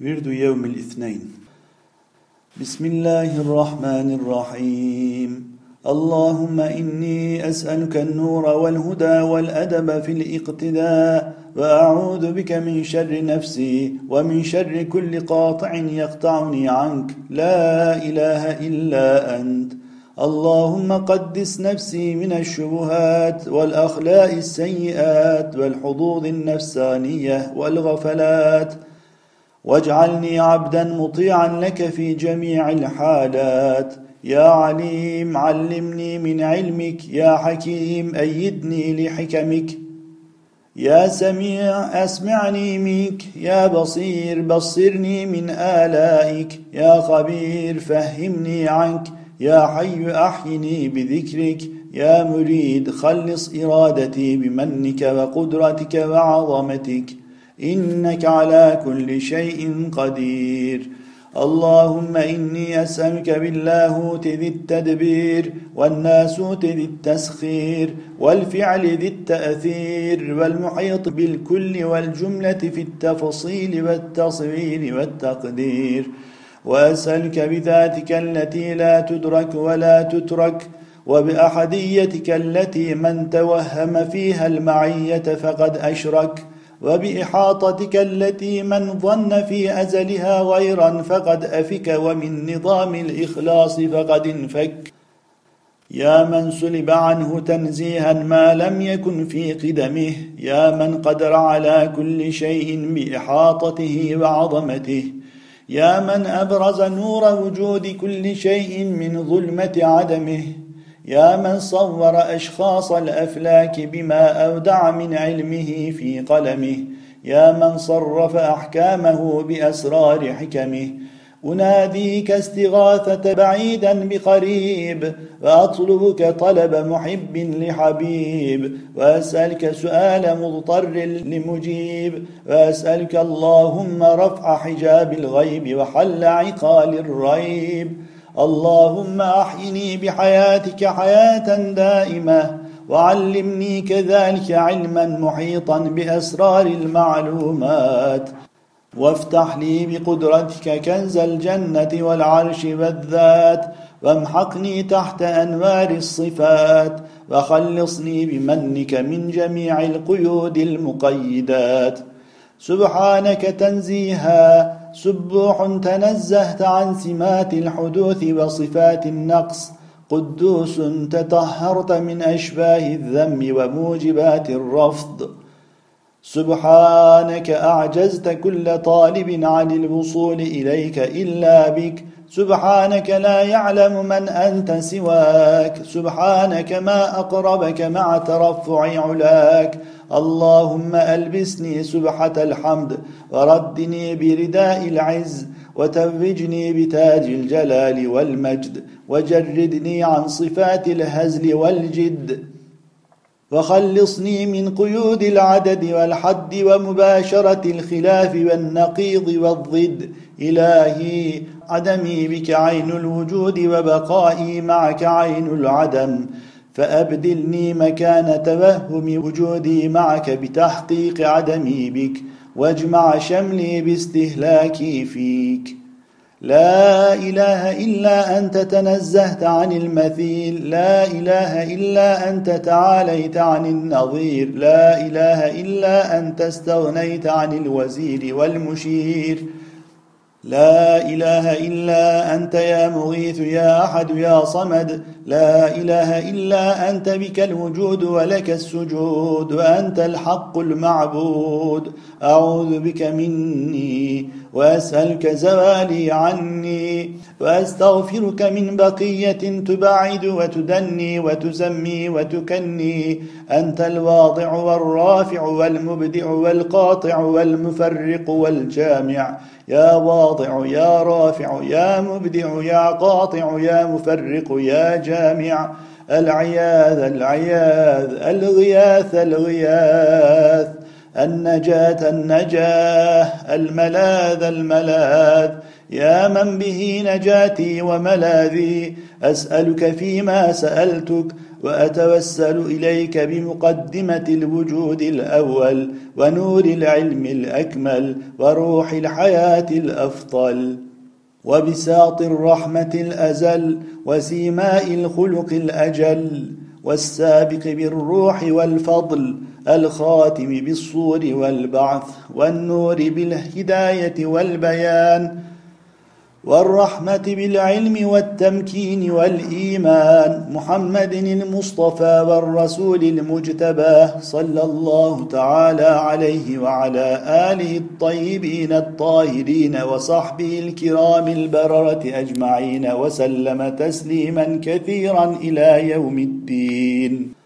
ورد يوم الاثنين. بسم الله الرحمن الرحيم. اللهم إني أسألك النور والهدى والأدب في الاقتداء وأعوذ بك من شر نفسي ومن شر كل قاطع يقطعني عنك. لا إله إلا أنت. اللهم قدس نفسي من الشبهات والأخلاء السيئات والحظوظ النفسانية والغفلات. واجعلني عبدا مطيعا لك في جميع الحالات. يا عليم علمني من علمك. يا حكيم أيدني لحكمك. يا سميع أسمعني منك. يا بصير بصرني من آلائك. يا خبير فهمني عنك. يا حي أحيني بذكرك. يا مريد خلص إرادتي بمنك وقدرتك وعظمتك. إنك على كل شيء قدير. اللهم إني أسألك باللاهوت ذي التدبير والناسوت ذي التسخير والفعل ذي التأثير والمحيط بالكل والجملة في التفصيل والتصوير والتقدير. وأسألك بذاتك التي لا تدرك ولا تترك وبأحديتك التي من توهم فيها المعية فقد أشرك. وبإحاطتك التي من ظن في أزلها غيرا فقد أفك ومن نظام الإخلاص فقد انفك. يا من سلب عنه تنزيها ما لم يكن في قدمه يا من قدر على كل شيء بإحاطته وعظمته. يا من أبرز نور وجود كل شيء من ظلمة عدمه. يا من صور أشخاص الأفلاك بما أودع من علمه في قلمه. يا من صرف أحكامه بأسرار حكمه. أناديك استغاثة بعيدا بقريب وأطلبك طلب محب لحبيب. وأسألك سؤال مضطر لمجيب. وأسألك اللهم رفع حجاب الغيب وحل عقال الريب. اللهم أحيني بحياتك حياة دائمة وعلمني كذلك علما محيطا بأسرار المعلومات وافتح لي بقدرتك كنز الجنة والعرش والذات وامحقني تحت أنوار الصفات وخلصني بمنك من جميع القيود المقيدات سبحانك تنزيها. سبوح تنزهت عن سمات الحدوث وصفات النقص. قدوس تطهرت من أشباه الذم وموجبات الرفض. سبحانك أعجزت كل طالب عن الوصول إليك إلا بك. سبحانك لا يعلم من أنت سواك. سبحانك ما أقربك مع ترفع علاك. اللهم ألبسني سبحة الحمد وردني برداء العز وتوجني بتاج الجلال والمجد وجردني عن صفات الهزل والجد. وخلصني من قيود العدد والحد ومباشرة الخلاف والنقيض والضد. إلهي عدمي بك عين الوجود وبقائي معك عين العدم. فأبدلني مكان توهم وجودي معك بتحقيق عدمي بك واجمع شملي باستهلاكي فيك. لا إله إلا أنت تنزهت عن المثيل لا إله إلا أنت تعاليت عن النظير لا إله إلا أنت استغنيت عن الوزير والمشير. لا إله إلا أنت يا مغيث يا أحد يا صمد. لا إله إلا أنت بك الوجود ولك السجود وأنت الحق المعبود. أعوذ بك مني وأسألك زوالي عني وأستغفرك من بقية تبعد وتدني وتسمي وتكني أنت الواضع والرافع والمبدع والقاطع والمفرق والجامع يا واضع يا رافع يا مبدع يا قاطع يا مفرق يا جامع العياذ العياذ الغياث الغياث النجاة النجاة الملاذ الملاذ. يا من به نجاتي وملاذي أسألك فيما سألتك وأتوسل إليك بمقدمة الوجود الأول ونور العلم الأكمل وروح الحياة الأفضل. وبساط الرحمة الأزل وسيماء الخلق الأجل والسابق بالروح والفضل الخاتم بالصور والبعث والنور بالهداية والبيان والرحمة بالعلم والتمكين والإيمان. محمد المصطفى والرسول المجتبى صلى الله تعالى عليه وعلى آله الطيبين الطاهرين وصحبه الكرام البررة أجمعين وسلم تسليما كثيرا إلى يوم الدين.